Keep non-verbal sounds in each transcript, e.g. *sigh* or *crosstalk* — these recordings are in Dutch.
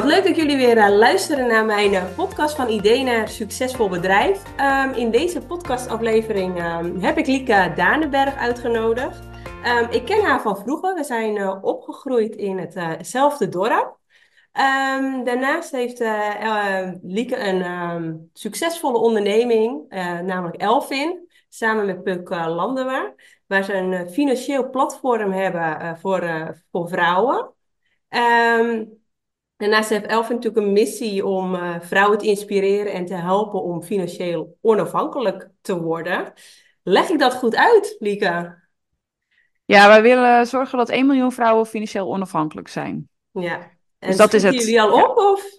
wat leuk dat jullie weer uh, luisteren naar mijn uh, podcast van Idee naar Succesvol Bedrijf. Um, in deze podcastaflevering um, heb ik Lieke Danenberg uitgenodigd. Um, ik ken haar van vroeger. We zijn uh, opgegroeid in hetzelfde dorp. daarnaast heeft Lieke een succesvolle onderneming, namelijk Elvin, samen met Puk Landewaar, waar ze een financieel platform hebben voor, voor vrouwen. Daarnaast heeft Elfin natuurlijk een missie om uh, vrouwen te inspireren en te helpen om financieel onafhankelijk te worden. Leg ik dat goed uit, Lieke? Ja, wij willen zorgen dat 1 miljoen vrouwen financieel onafhankelijk zijn. Ja, en dus dat is het. jullie al op? Of?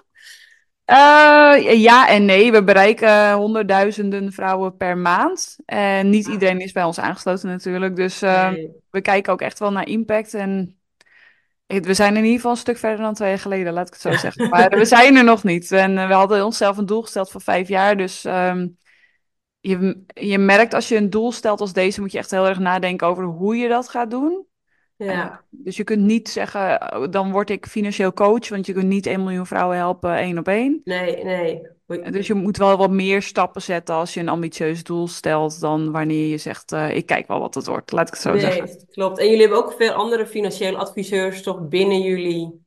Uh, ja en nee. We bereiken honderdduizenden vrouwen per maand. En niet ah. iedereen is bij ons aangesloten natuurlijk. Dus uh, we kijken ook echt wel naar impact. En we zijn in ieder geval een stuk verder dan twee jaar geleden, laat ik het zo zeggen. Maar we zijn er nog niet. En eh, we hadden onszelf een doel gesteld voor vijf jaar. Dus ehm, je, je merkt als je een doel stelt als deze, moet je echt heel erg nadenken over hoe je dat gaat doen. Ja. dus je kunt niet zeggen, oh, dan word ik financieel coach, want je kunt niet 1 miljoen vrouwen helpen één op één. Nee, nee. Dus je moet wel wat meer stappen zetten als je een ambitieus doel stelt dan wanneer je zegt, uh, ik kijk wel wat het wordt, laat ik het zo nee, zeggen. Klopt. En jullie hebben ook veel andere financiële adviseurs toch binnen jullie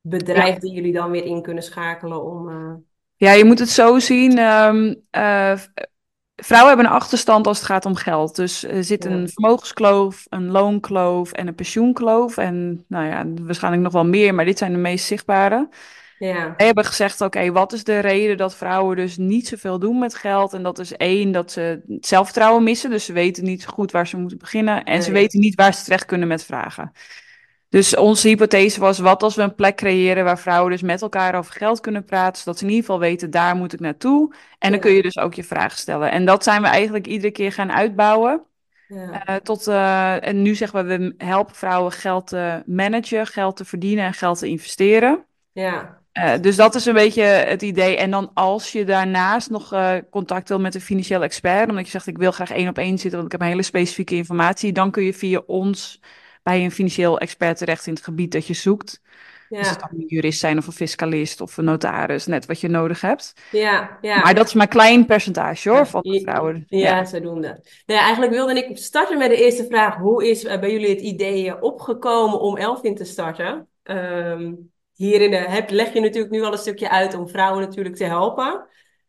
bedrijf die jullie dan weer in kunnen schakelen om... Uh... Ja, je moet het zo zien. Um, uh, Vrouwen hebben een achterstand als het gaat om geld. Dus er zit een vermogenskloof, een loonkloof en een pensioenkloof. En nou ja, waarschijnlijk nog wel meer, maar dit zijn de meest zichtbare. Ja. Wij hebben gezegd, oké, wat is de reden dat vrouwen dus niet zoveel doen met geld? En dat is één, dat ze zelfvertrouwen missen. Dus ze weten niet zo goed waar ze moeten beginnen. En ze weten niet waar ze terecht kunnen met vragen. Dus onze hypothese was, wat als we een plek creëren waar vrouwen dus met elkaar over geld kunnen praten, zodat ze in ieder geval weten, daar moet ik naartoe. En dan kun je dus ook je vragen stellen. En dat zijn we eigenlijk iedere keer gaan uitbouwen. Ja. Uh, tot, uh, en nu zeggen we, we helpen vrouwen geld te managen, geld te verdienen en geld te investeren. Ja. Uh, dus dat is een beetje het idee. En dan als je daarnaast nog contact wil met een financieel expert, omdat je zegt ik wil graag één op één zitten, want ik heb een hele specifieke informatie, dan kun je via ons bij een financieel expert terecht in het gebied dat je zoekt. Ja. Dus het kan een jurist zijn of een fiscalist of een notaris, net wat je nodig hebt. Ja, ja. Maar dat is maar een klein percentage hoor, van de vrouwen. Ja, ja. ze doen dat. Nou eigenlijk wilde ik starten met de eerste vraag. Hoe is bij jullie het idee opgekomen om Elfin te starten? Um, hierin heb, leg je natuurlijk nu al een stukje uit om vrouwen natuurlijk te helpen.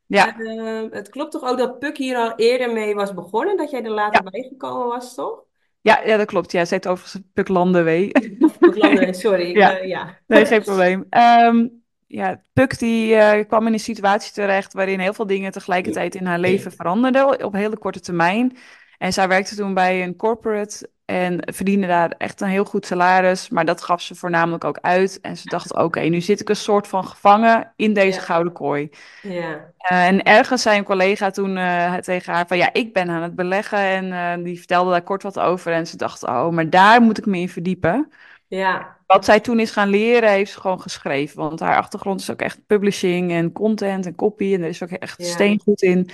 Ja. Uh, het klopt toch ook dat Puk hier al eerder mee was begonnen, dat jij er later bij gekomen was, toch? Ja, ja, dat klopt. Ja, zij het overigens Puklandenwee. Puklandenwee, sorry. *laughs* ja. Uh, ja. Nee, geen probleem. Um, ja, Puk die uh, kwam in een situatie terecht waarin heel veel dingen tegelijkertijd in haar leven veranderden op hele korte termijn. En zij werkte toen bij een corporate en verdiende daar echt een heel goed salaris. Maar dat gaf ze voornamelijk ook uit. En ze dacht, oké, nu zit ik een soort van gevangen in deze gouden kooi. Ja. Uh, en ergens zei een collega toen uh, tegen haar van, ja, ik ben aan het beleggen. En uh, die vertelde daar kort wat over. En ze dacht, oh, maar daar moet ik me in verdiepen. Ja. Wat zij toen is gaan leren, heeft ze gewoon geschreven. Want haar achtergrond is ook echt publishing en content en copy. En er is ook echt ja. steengoed in.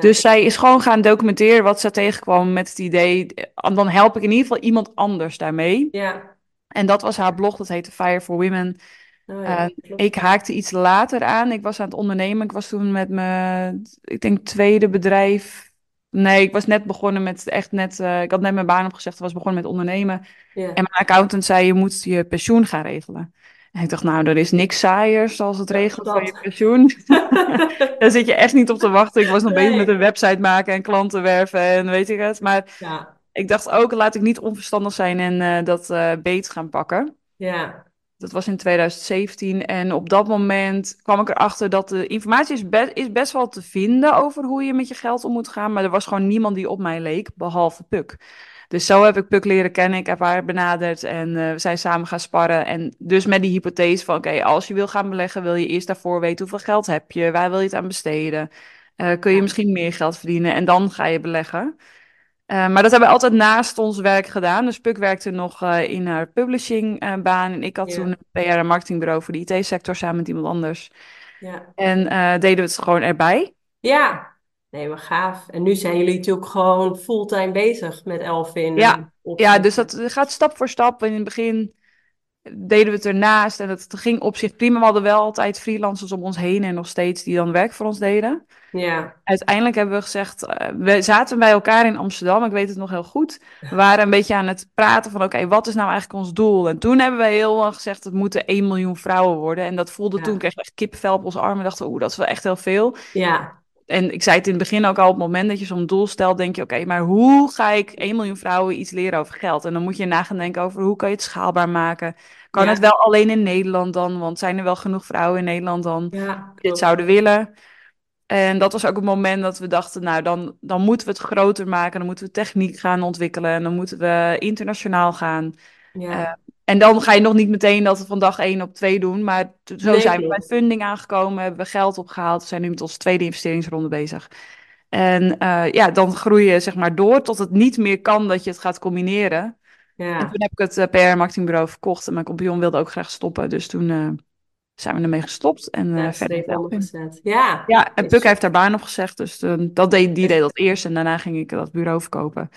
Dus zij is gewoon gaan documenteren wat ze tegenkwam met het idee. Dan help ik in ieder geval iemand anders daarmee. Ja. En dat was haar blog, dat heette Fire for Women. Oh ja, ik haakte iets later aan. Ik was aan het ondernemen. Ik was toen met mijn, ik denk, tweede bedrijf. Nee, ik was net begonnen met echt net. Uh, ik had net mijn baan opgezegd. Ik was begonnen met ondernemen. Ja. En mijn accountant zei: Je moet je pensioen gaan regelen. En ik dacht, nou, er is niks saaiers als het regelen van je pensioen. *laughs* Daar zit je echt niet op te wachten. Ik was nog bezig met een website maken en klanten werven en weet ik het. Maar ja. ik dacht ook, laat ik niet onverstandig zijn en uh, dat uh, beet gaan pakken. Ja. Dat was in 2017. En op dat moment kwam ik erachter dat de informatie is, be is best wel te vinden over hoe je met je geld om moet gaan. Maar er was gewoon niemand die op mij leek, behalve Puk. Dus zo heb ik Puk leren kennen. Ik heb haar benaderd en uh, we zijn samen gaan sparren. En dus met die hypothese van, oké, als je wil gaan beleggen, wil je eerst daarvoor weten hoeveel geld heb je, waar wil je het aan besteden, uh, kun je misschien meer geld verdienen en dan ga je beleggen. Uh, maar dat hebben we altijd naast ons werk gedaan. Dus Puk werkte nog in haar publishingbaan en ik had toen een PR- en marketingbureau voor de IT-sector samen met iemand anders. Ja. En deden we het gewoon erbij. Ja, Nee, maar gaaf. En nu zijn jullie natuurlijk gewoon fulltime bezig met Elvin. Ja, ja dus dat gaat stap voor stap. In het begin deden we het ernaast en het ging op zich prima. We hadden wel altijd freelancers om ons heen en nog steeds die dan werk voor ons deden. Ja, Uiteindelijk hebben we gezegd, eh, we zaten bij elkaar in Amsterdam, ik weet het nog heel goed. We waren een beetje aan het praten van, oké, wat is nou eigenlijk ons doel? En toen hebben we heel lang gezegd, het moeten 1 miljoen vrouwen worden. En dat voelde Ja. toen, kreeg echt kippenvel op onze armen. dachten, oeh, dat is wel echt heel veel. ja, En ik zei het in het begin ook al, op het moment dat je zo'n doel stelt, denk je, oké, maar hoe ga ik 1 miljoen vrouwen iets leren over geld? En dan moet je na gaan denken over, hoe kan je het schaalbaar maken? Kan Ja. het wel alleen in Nederland dan? Want zijn er wel genoeg vrouwen in Nederland dan? ja, dit zouden willen. En dat was ook het moment dat we dachten, nou, dan, dan moeten we het groter maken. Dan moeten we techniek gaan ontwikkelen. En dan moeten we internationaal gaan. Ja, Eh, En dan ga je nog niet meteen dat van dag één op twee doen. Maar zo Nee, zijn we bij funding aangekomen. Hebben we geld opgehaald. We zijn nu met onze tweede investeringsronde bezig. En eh, ja, dan groei je zeg maar door tot het niet meer kan dat je het gaat combineren. En ja. toen heb ik het eh, PR-marketingbureau verkocht. En mijn compagnon wilde ook graag stoppen. Dus toen eh, zijn we ermee gestopt. En Ja, verder. Ja, Ja, en Is- Puk heeft haar baan opgezegd, dus toen- dat deed, die deed dat eerst en daarna ging ik dat bureau verkopen.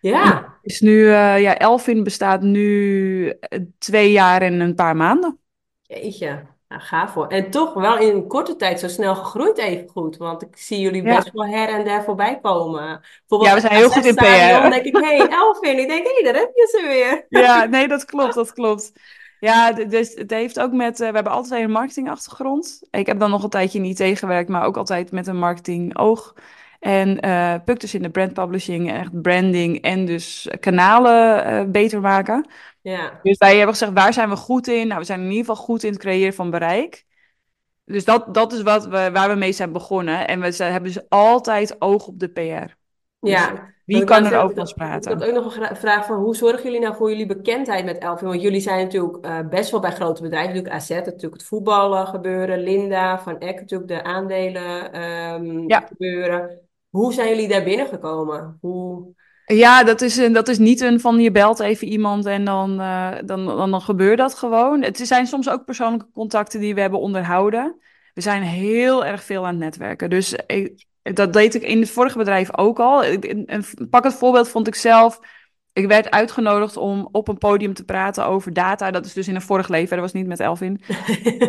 Ja. Is nu, eh, ja, Elfin bestaat nu eh, twee jaar en een paar maanden. Jeetje, nou, gaaf hoor. En toch wel in een korte tijd zo snel gegroeid even goed. Want ik zie jullie Ja. best wel her en der voorbij komen. Bijvoorbeeld Ja, we zijn heel goed in PR. denk ik, hé, hey, Elfin. Ik denk, hé, hey, daar heb je ze weer. Ja, *laughs* nee, dat klopt, dat klopt. Ja, dus het heeft ook met, eh, we hebben altijd een marketingachtergrond. Ik heb dan nog een tijdje in IT gewerkt, maar ook altijd met een marketing-oog. En eh Puk dus in de brand publishing, echt branding en dus kanalen eh, beter maken. Ja, Dus wij hebben gezegd, waar zijn we goed in? Nou, we zijn in ieder geval goed in het creëren van bereik. Dus dat, dat is wat we, waar we mee zijn begonnen. En we zijn, hebben dus altijd oog op de PR. Dus ja. wie kan ik er over ons Ik praten? had ook nog een vraag van, hoe zorgen jullie nou voor jullie bekendheid met Elfin? Want jullie zijn natuurlijk eh, best wel bij grote bedrijven. Natuurlijk AZ, natuurlijk het voetballen gebeuren. Linda, Van Eck natuurlijk de aandelen ehm, Ja. gebeuren. Hoe zijn jullie daar binnengekomen? Hoe... Ja, dat is, dat is niet een van je belt even iemand en dan, eh, dan, dan, dan gebeurt dat gewoon. Het zijn soms ook persoonlijke contacten die we hebben onderhouden. We zijn heel erg veel aan het netwerken. Dus dat deed ik in het vorige bedrijf ook al. Ik- een- Pak het voorbeeld, vond ik zelf. Ik werd uitgenodigd om op een podium te praten over data. Dat is dus in een vorig leven, dat was niet met Elvin. *laughs*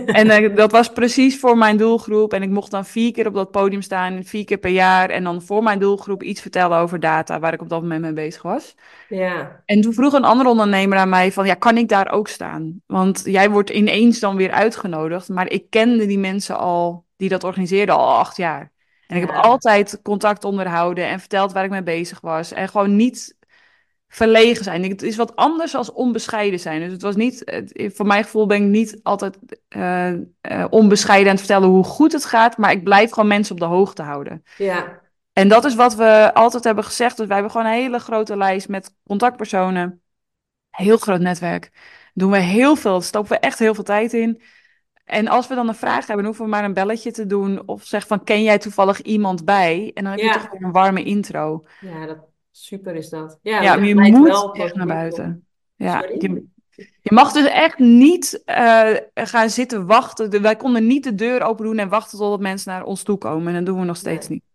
En eh, dat was precies voor mijn doelgroep. En ik mocht dan vier keer op dat podium staan, vier keer per jaar. En dan voor mijn doelgroep iets vertellen over data, waar ik op dat moment mee bezig was. Ja, En toen vroeg een andere ondernemer aan mij van, ja, kan ik daar ook staan? Want jij wordt ineens dan weer uitgenodigd. Maar ik kende die mensen al, die dat organiseerden, al acht jaar. En ik heb Ja. altijd contact onderhouden en verteld waar ik mee bezig was. En gewoon niet verlegen zijn. Het is wat anders als onbescheiden zijn. Dus het was niet, het- voor mijn gevoel ben ik niet altijd eh, eh, onbescheiden aan het vertellen hoe goed het gaat. Maar ik blijf gewoon mensen op de hoogte houden. ja, En dat is wat we altijd hebben gezegd. Dus wij hebben gewoon een hele grote lijst met contactpersonen. Heel groot netwerk. Doen we heel veel. Stoppen we echt heel veel tijd in. En als we dan een vraag hebben, hoeven we maar een belletje te doen. Of zeg van, ken jij toevallig iemand bij? En dan heb je Ja. toch weer een warme intro. ja, dat, super is dat. Ja, je moet wel echt naar buiten. Ja, je, je mag dus echt niet eh, gaan zitten wachten. Wij konden niet de deur open doen en wachten totdat mensen naar ons toe komen. En dat doen we nog steeds Nee. niet.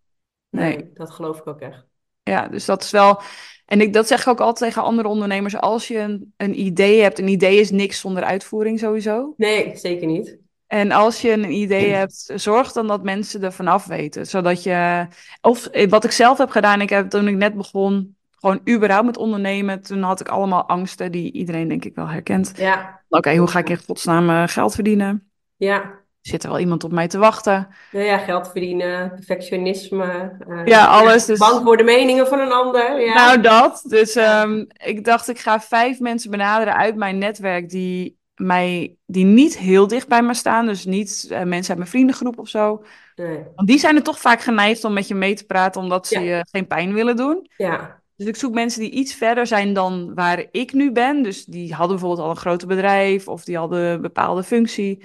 Nee. Nee, dat geloof ik ook echt. Ja, dus dat is wel. En ik, dat zeg ik ook altijd tegen andere ondernemers. Als je een, een idee hebt, een idee is niks zonder uitvoering sowieso. Nee, zeker niet. En als je een idee hebt, zorg dan dat mensen er vanaf weten. Zodat je. Of eh, wat ik zelf heb gedaan, ik heb toen ik net begon, gewoon überhaupt met ondernemen. Toen had ik allemaal angsten die iedereen denk ik wel herkent. Ja, Oké, hoe ga ik in godsnaam eh, geld verdienen? ja. Zit er wel iemand op mij te wachten? Nou ja, geld verdienen, perfectionisme. eh, Ja, alles. Dus... Bang voor de meningen van een ander. Ja. Nou, dat. Dus ehm, ik dacht, ik ga vijf mensen benaderen uit mijn netwerk die, mij, die niet heel dicht bij me staan. Dus niet eh, mensen uit mijn vriendengroep of zo. Nee. Want die zijn er toch vaak geneigd om met je mee te praten, omdat ze Ja. je geen pijn willen doen. Ja, Dus ik zoek mensen die iets verder zijn dan waar ik nu ben. Dus die hadden bijvoorbeeld al een groot bedrijf of die hadden een bepaalde functie.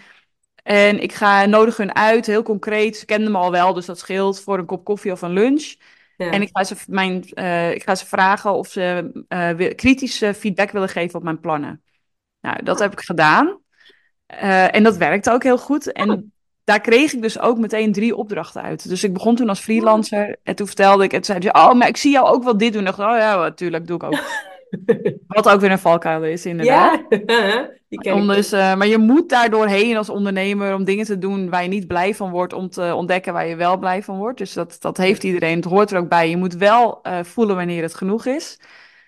En ik ga nodig hun uit, heel concreet. Ze kenden me al wel, dus dat scheelt voor een kop koffie of een lunch. ja. En ik ga ze, mijn, eh, ik ga ze vragen of ze eh, wi- kritische feedback willen geven op mijn plannen. Nou, dat heb ik gedaan. Eh, en dat werkte ook heel goed. En daar kreeg ik dus ook meteen drie opdrachten uit. Dus ik begon toen als freelancer. En toen vertelde ik, en toen zeiden ze, oh, maar ik zie jou ook wel dit doen. En ik dacht, oh ja, natuurlijk, doe ik ook. *laughs* Wat ook weer een valkuil is, inderdaad. Ja, *laughs* die Om dus, eh, maar je moet daar doorheen als ondernemer om dingen te doen waar je niet blij van wordt, om te ontdekken waar je wel blij van wordt. Dus dat, dat heeft iedereen. Het hoort er ook bij. Je moet wel eh, voelen wanneer het genoeg is.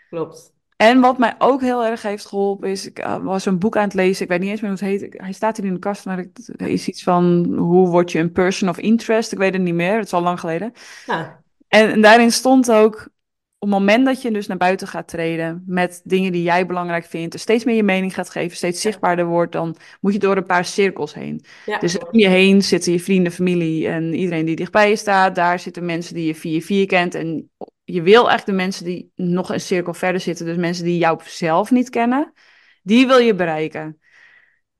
Klopt. En wat mij ook heel erg heeft geholpen is, ik eh, was een boek aan het lezen, ik weet niet eens meer hoe het heet. Hij staat hier in de kast, maar het is iets van hoe word je een person of interest? Ik weet het niet meer, het is al lang geleden. Ja, En, en daarin stond ook, op het moment dat je dus naar buiten gaat treden met dingen die jij belangrijk vindt, er steeds meer je mening gaat geven, steeds zichtbaarder wordt, dan moet je door een paar cirkels heen. ja, Dus om je heen zitten je vrienden, familie en iedereen die dichtbij je staat. Daar zitten mensen die je via vier kent. En je wil echt de mensen die nog een cirkel verder zitten, dus mensen die jou zelf niet kennen, die wil je bereiken.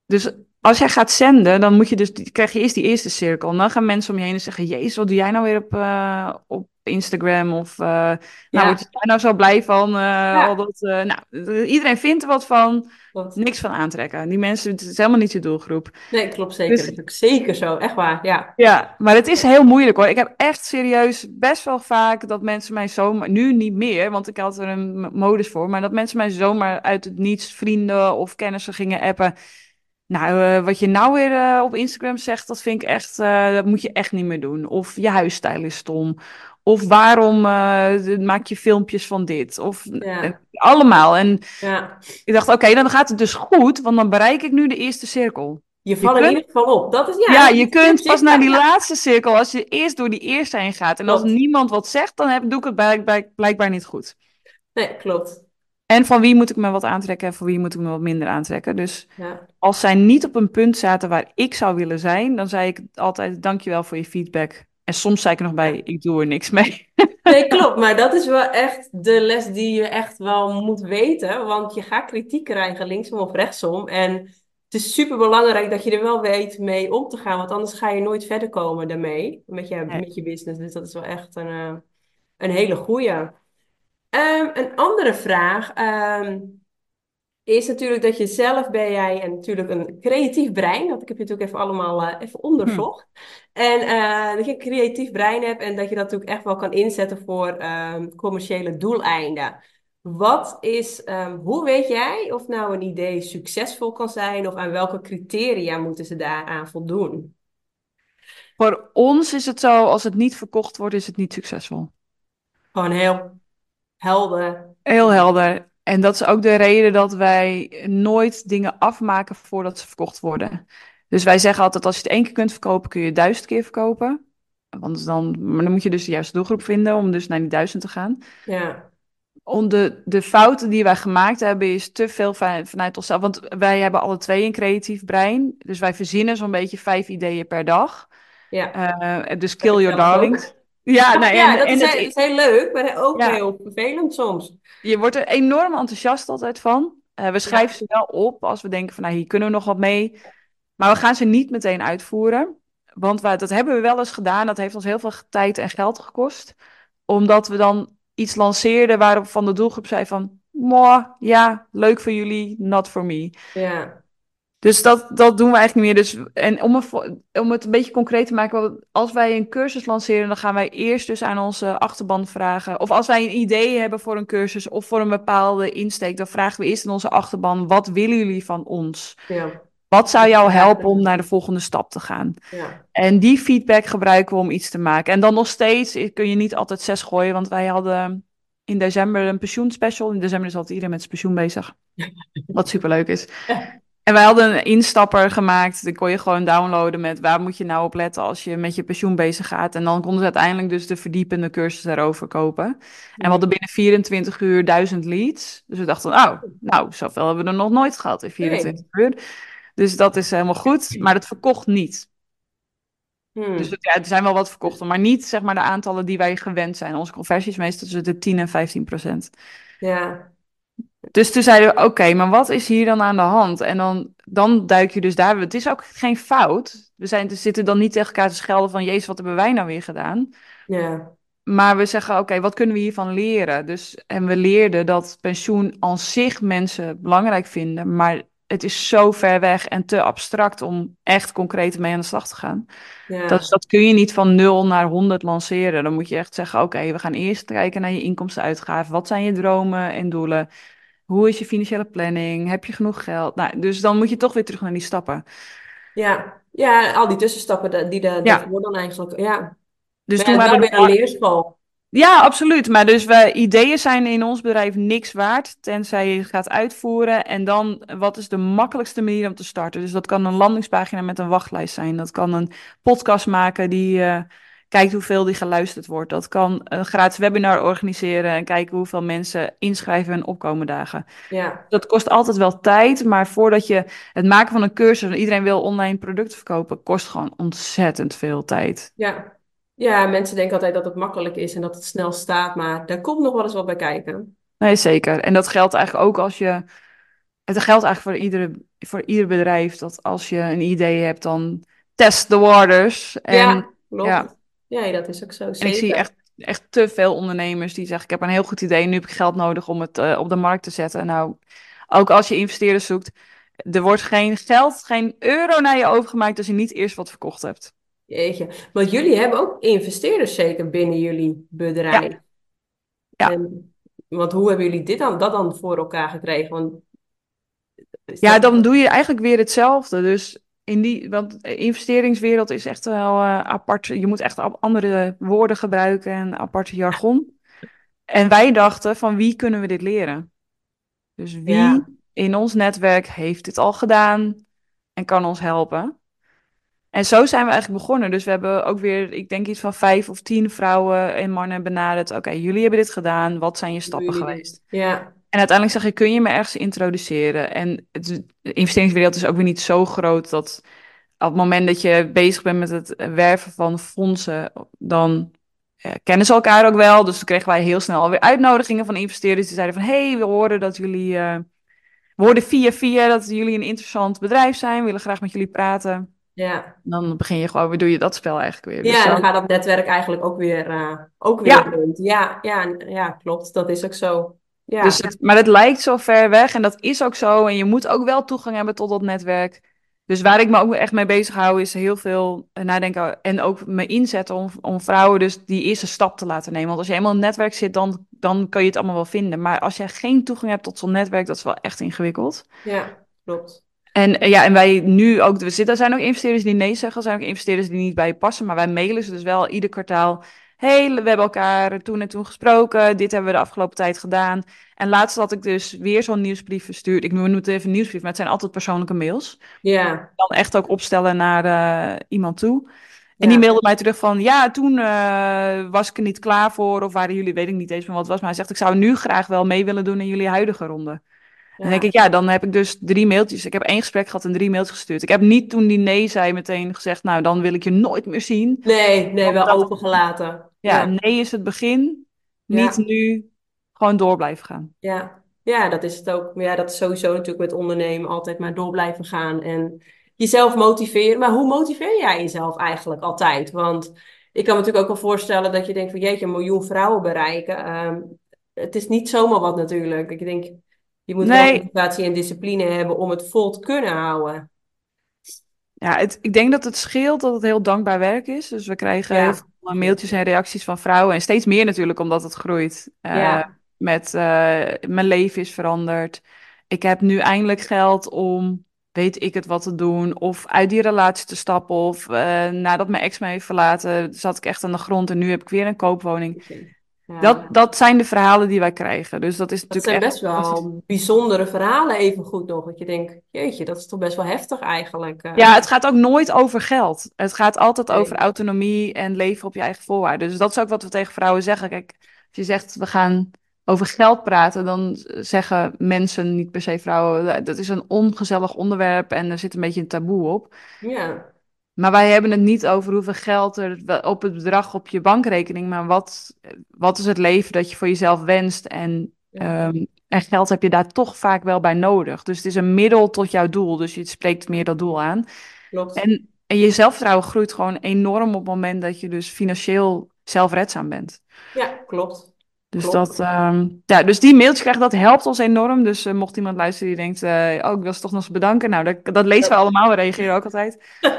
Dus als jij gaat zenden, dan moet je dus, krijg je eerst die eerste cirkel. En dan gaan mensen om je heen en zeggen, jezus, wat doe jij nou weer op, eh, op Instagram? Of, nou, Ja. word je daar nou zo blij van? eh, al dat, eh, nou, iedereen vindt er wat van, Klopt. niks van aantrekken. Die mensen, het is helemaal niet je doelgroep. Nee, klopt zeker. Dus- Dat is ook zeker zo. Echt waar, ja. Ja, maar het is heel moeilijk hoor. Ik heb echt serieus best wel vaak dat mensen mij zomaar, nu niet meer, want ik had er een modus voor, maar dat mensen mij zomaar uit het niets vrienden of kennissen gingen appen. Nou, wat je nou weer op Instagram zegt, dat vind ik echt, dat moet je echt niet meer doen. Of je huisstijl is stom. Of waarom eh, maak je filmpjes van dit? Of Ja. eh, allemaal. En ja. ik dacht, oké, dan gaat het dus goed, want dan bereik ik nu de eerste cirkel. Je valt in ieder geval op. Dat is, ja, Ja, je kunt pas naar die laatste cirkel, als je eerst door die eerste heen gaat. En als niemand wat zegt, dan heb, doe ik het blijk- blijk- blijkbaar niet goed. Nee, klopt. En van wie moet ik me wat aantrekken en van wie moet ik me wat minder aantrekken. Dus Ja. als zij niet op een punt zaten waar ik zou willen zijn, dan zei ik altijd dankjewel voor je feedback. En soms zei ik er nog bij, ik doe er niks mee. *laughs* Nee, klopt. Maar dat is wel echt de les die je echt wel moet weten. Want je gaat kritiek krijgen, linksom of rechtsom. En het is super belangrijk dat je er wel weet mee om te gaan. Want anders ga je nooit verder komen daarmee. Met je, Nee. met je business. Dus dat is wel echt een, eh, een hele goeie. Ehm, een andere vraag. ehm, is natuurlijk dat je zelf ben jij en natuurlijk een creatief brein. Dat ik heb je natuurlijk even allemaal eh, even onderzocht. En eh, dat je een creatief brein hebt en dat je dat natuurlijk echt wel kan inzetten voor ehm, commerciële doeleinden. Wat is, ehm, hoe weet jij of nou een idee succesvol kan zijn of aan welke criteria moeten ze daaraan voldoen? Voor ons is het zo, als het niet verkocht wordt, is het niet succesvol. Gewoon heel helder. Heel helder. En dat is ook de reden dat wij nooit dingen afmaken voordat ze verkocht worden. Dus wij zeggen altijd, als je het één keer kunt verkopen, kun je het duizend keer verkopen. Want dan, maar dan moet je dus de juiste doelgroep vinden om dus naar die duizend te gaan. Ja, Om de, de fouten die wij gemaakt hebben, is te veel van- vanuit onszelf. Want wij hebben alle twee een creatief brein. Dus wij verzinnen zo'n beetje vijf ideeën per dag. ja. Eh, dus kill your darlings. Ja, nou, ja, en, dat en is, het- is heel leuk, maar ook Ja. heel vervelend soms. Je wordt er enorm enthousiast altijd van. Eh, we schrijven ze wel op als we denken van nou, hier kunnen we nog wat mee. Maar we gaan ze niet meteen uitvoeren. Want wij, dat hebben we wel eens gedaan. Dat heeft ons heel veel tijd en geld gekost. Omdat we dan iets lanceerden waarop van de doelgroep zei van... "Mwah, ja, leuk voor jullie, not for me. Ja, Dus dat, dat doen we eigenlijk niet meer. Dus, en om, een om het een beetje concreet te maken, als wij een cursus lanceren, dan gaan wij eerst dus aan onze achterban vragen. Of als wij een idee hebben voor een cursus of voor een bepaalde insteek, dan vragen we eerst aan onze achterban: wat willen jullie van ons? ja, Wat zou jou helpen om naar de volgende stap te gaan? ja. En die feedback gebruiken we om iets te maken. En dan nog steeds kun je niet altijd zes gooien, want wij hadden in december een pensioenspecial. In december is altijd iedereen met zijn pensioen bezig. *laughs* Wat superleuk is. En wij hadden een instapper gemaakt. Die kon je gewoon downloaden met waar moet je nou op letten als je met je pensioen bezig gaat. En dan konden ze uiteindelijk dus de verdiepende cursus daarover kopen. En we hadden binnen 24 uur 1000 leads. Dus we dachten, oh, nou, zoveel hebben we er nog nooit gehad in 24 uur. Dus dat is helemaal goed. Maar het verkocht niet. Hmm. Dus ja, er zijn wel wat verkochten, maar niet zeg maar de aantallen die wij gewend zijn. Onze conversies meestal tussen de 10 en 15 procent. Ja, Dus toen zeiden we, oké, maar wat is hier dan aan de hand? En dan, dan duik je dus daar. Het is ook geen fout. We zijn, we zitten dan niet tegen elkaar te schelden van, jezus, wat hebben wij nou weer gedaan? ja, Maar we zeggen, oké, wat kunnen we hiervan leren? Dus, en we leerden dat pensioen aan zich mensen belangrijk vinden, maar het is zo ver weg en te abstract om echt concreet mee aan de slag te gaan. Ja. Dat, dat kun je niet van 0 naar 100 lanceren. Dan moet je echt zeggen: oké, we gaan eerst kijken naar je inkomsten-uitgaven. Wat zijn je dromen en doelen? Hoe is je financiële planning? Heb je genoeg geld? Nou, dus dan moet je toch weer terug naar die stappen. Ja, ja al die tussenstappen die de, Ja. dan eigenlijk. Ja, Dus toen waren we weer een leerschool. Ja, absoluut. Maar dus wij, ideeën zijn in ons bedrijf niks waard, tenzij je gaat uitvoeren. En dan, wat is de makkelijkste manier om te starten? Dus dat kan een landingspagina met een wachtlijst zijn. Dat kan een podcast maken die eh, kijkt hoeveel die geluisterd wordt. Dat kan een gratis webinar organiseren en kijken hoeveel mensen inschrijven en opkomen dagen. Ja, Dat kost altijd wel tijd, maar voordat je het maken van een cursus en iedereen wil online producten verkopen, kost gewoon ontzettend veel tijd. ja. Ja, mensen denken altijd dat het makkelijk is en dat het snel staat, maar daar komt nog wel eens wat bij kijken. Nee, zeker. En dat geldt eigenlijk ook als je. Het geldt eigenlijk voor iedere, voor ieder bedrijf dat als je een idee hebt, dan test the waters. En, Ja, klopt. ja. Ja, dat is ook zo. en ik Zeker. zie echt, echt te veel ondernemers die zeggen: Ik heb een heel goed idee, nu heb ik geld nodig om het eh, op de markt te zetten. Nou, ook als je investeerders zoekt, er wordt geen geld, geen euro naar je overgemaakt als je niet eerst wat verkocht hebt. Jeetje. Want jullie hebben ook investeerders zeker binnen jullie bedrijf. Ja. En, want hoe hebben jullie dit dan, dat dan voor elkaar gekregen? Want, Ja, dan doe je eigenlijk weer hetzelfde. Dus in die, want de investeringswereld is echt wel eh, apart. Je moet echt andere woorden gebruiken en aparte jargon. En wij dachten van wie kunnen we dit leren? Dus wie Ja. in ons netwerk heeft dit al gedaan en kan ons helpen? En zo zijn we eigenlijk begonnen. Dus we hebben ook weer, ik denk iets van vijf of tien vrouwen en mannen benaderd. Oké, jullie hebben dit gedaan. Wat zijn je stappen jullie geweest? Ja, En uiteindelijk zeg je, kun je me ergens introduceren? En het, de investeringswereld is ook weer niet zo groot dat op het moment dat je bezig bent met het werven van fondsen, dan eh, kennen ze elkaar ook wel. Dus toen kregen wij heel snel alweer uitnodigingen van investeerders die zeiden van, hey, we horen dat jullie, eh, we hoorden via via dat jullie een interessant bedrijf zijn, we willen graag met jullie praten. ja. Dan begin je gewoon weer, doe je dat spel eigenlijk weer. Dus Ja, zo- dan gaat dat netwerk eigenlijk ook weer, eh, ook weer Ja. rond. Ja, ja, ja, klopt. Dat is ook zo. Ja, Dus het, maar het lijkt zo ver weg en dat is ook zo. En je moet ook wel toegang hebben tot dat netwerk. Dus waar ik me ook echt mee bezig hou, is heel veel eh, nadenken en ook me inzetten om, om vrouwen dus die eerste stap te laten nemen. Want als je eenmaal in het netwerk zit, dan, dan kan je het allemaal wel vinden. Maar als je geen toegang hebt tot zo'n netwerk, dat is wel echt ingewikkeld. ja, klopt. En eh, ja, en wij nu ook, we zitten, er zijn ook investeerders die nee zeggen, er zijn ook investeerders die niet bij je passen, maar wij mailen ze dus wel ieder kwartaal. Hey, we hebben elkaar toen en toen gesproken, dit hebben we de afgelopen tijd gedaan. En laatst had ik dus weer zo'n nieuwsbrief verstuurd. Ik noem het even nieuwsbrief, maar het zijn altijd persoonlijke mails. Ja, Dan echt ook opstellen naar eh, iemand toe. En Ja. die mailde mij terug van, ja, toen eh, was ik er niet klaar voor, of waren jullie, weet ik niet eens meer wat het was, maar hij zegt, ik zou nu graag wel mee willen doen in jullie huidige ronde. Dan denk ik, ja, dan heb ik dus drie mailtjes. Ik heb één gesprek gehad en drie mailtjes gestuurd. Ik heb niet toen die nee zei meteen gezegd, nou, dan wil ik je nooit meer zien. Nee, nee, wel opengelaten. Ja, Ja. nee is het begin. Niet Ja. nu gewoon door blijven gaan. Ja, ja, dat is het ook. Maar ja, dat is sowieso natuurlijk met ondernemen altijd maar door blijven gaan en jezelf motiveren. Maar hoe motiveer jij jezelf eigenlijk altijd? Want ik kan me natuurlijk ook wel voorstellen dat je denkt van jeetje, een miljoen vrouwen bereiken. Ehm, het is niet zomaar wat natuurlijk. Ik denk, je moet wel Nee. motivatie en discipline hebben om het vol te kunnen houden. Ja, het, ik denk dat het scheelt dat het heel dankbaar werk is. Dus we krijgen Ja. heel veel mailtjes en reacties van vrouwen. En steeds meer natuurlijk, omdat het groeit. Eh, Ja. Met eh, mijn leven is veranderd. Ik heb nu eindelijk geld om, weet ik het, wat te doen. Of uit die relatie te stappen. Of eh, nadat mijn ex me heeft verlaten, zat ik echt aan de grond. En nu heb ik weer een koopwoning. Ja. Dat, dat zijn de verhalen die wij krijgen. Dus dat is Dat natuurlijk zijn echt... best wel bijzondere verhalen even goed nog. Dat je denkt, jeetje, dat is toch best wel heftig eigenlijk. eh. Ja, het gaat ook nooit over geld. Het gaat altijd Nee. over autonomie en leven op je eigen voorwaarden. Dus dat is ook wat we tegen vrouwen zeggen. Kijk, als je zegt we gaan over geld praten, dan zeggen mensen, niet per se vrouwen, dat is een ongezellig onderwerp en er zit een beetje een taboe op. Ja, Maar wij hebben het niet over hoeveel geld er op het bedrag op je bankrekening, maar wat, wat is het leven dat je voor jezelf wenst en Ja. Ehm, en geld heb je daar toch vaak wel bij nodig. Dus het is een middel tot jouw doel. Dus je spreekt meer dat doel aan. klopt. En, en je zelfvertrouwen groeit gewoon enorm op het moment dat je dus financieel zelfredzaam bent. Ja, klopt. Dus, Klopt. dat, ehm, ja, dus die mailtjes krijgen, dat helpt ons enorm. Dus eh, mocht iemand luisteren die denkt, eh, oh, ik wil ze toch nog eens bedanken. Nou, dat, dat lezen we allemaal, we reageren ook altijd. *laughs*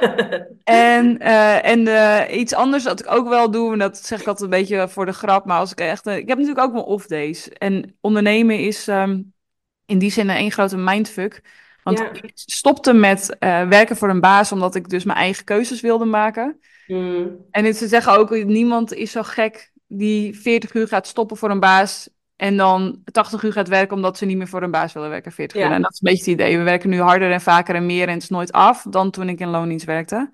En, eh, en iets anders dat ik ook wel doe, en dat zeg ik altijd een beetje voor de grap, maar als ik echt... ik heb natuurlijk ook mijn off days. En ondernemen is ehm, in die zin een één grote mindfuck. Want Ja. ik stopte met werken voor een baas, omdat ik dus mijn eigen keuzes wilde maken. Mm, En het- ze zeggen ook, niemand is zo gek die 40 uur gaat stoppen voor een baas en dan 80 uur gaat werken omdat ze niet meer voor een baas willen werken, 40 Ja. uur. En dat is een beetje het idee. We werken nu harder en vaker en meer en het is nooit af dan toen ik in loondienst werkte.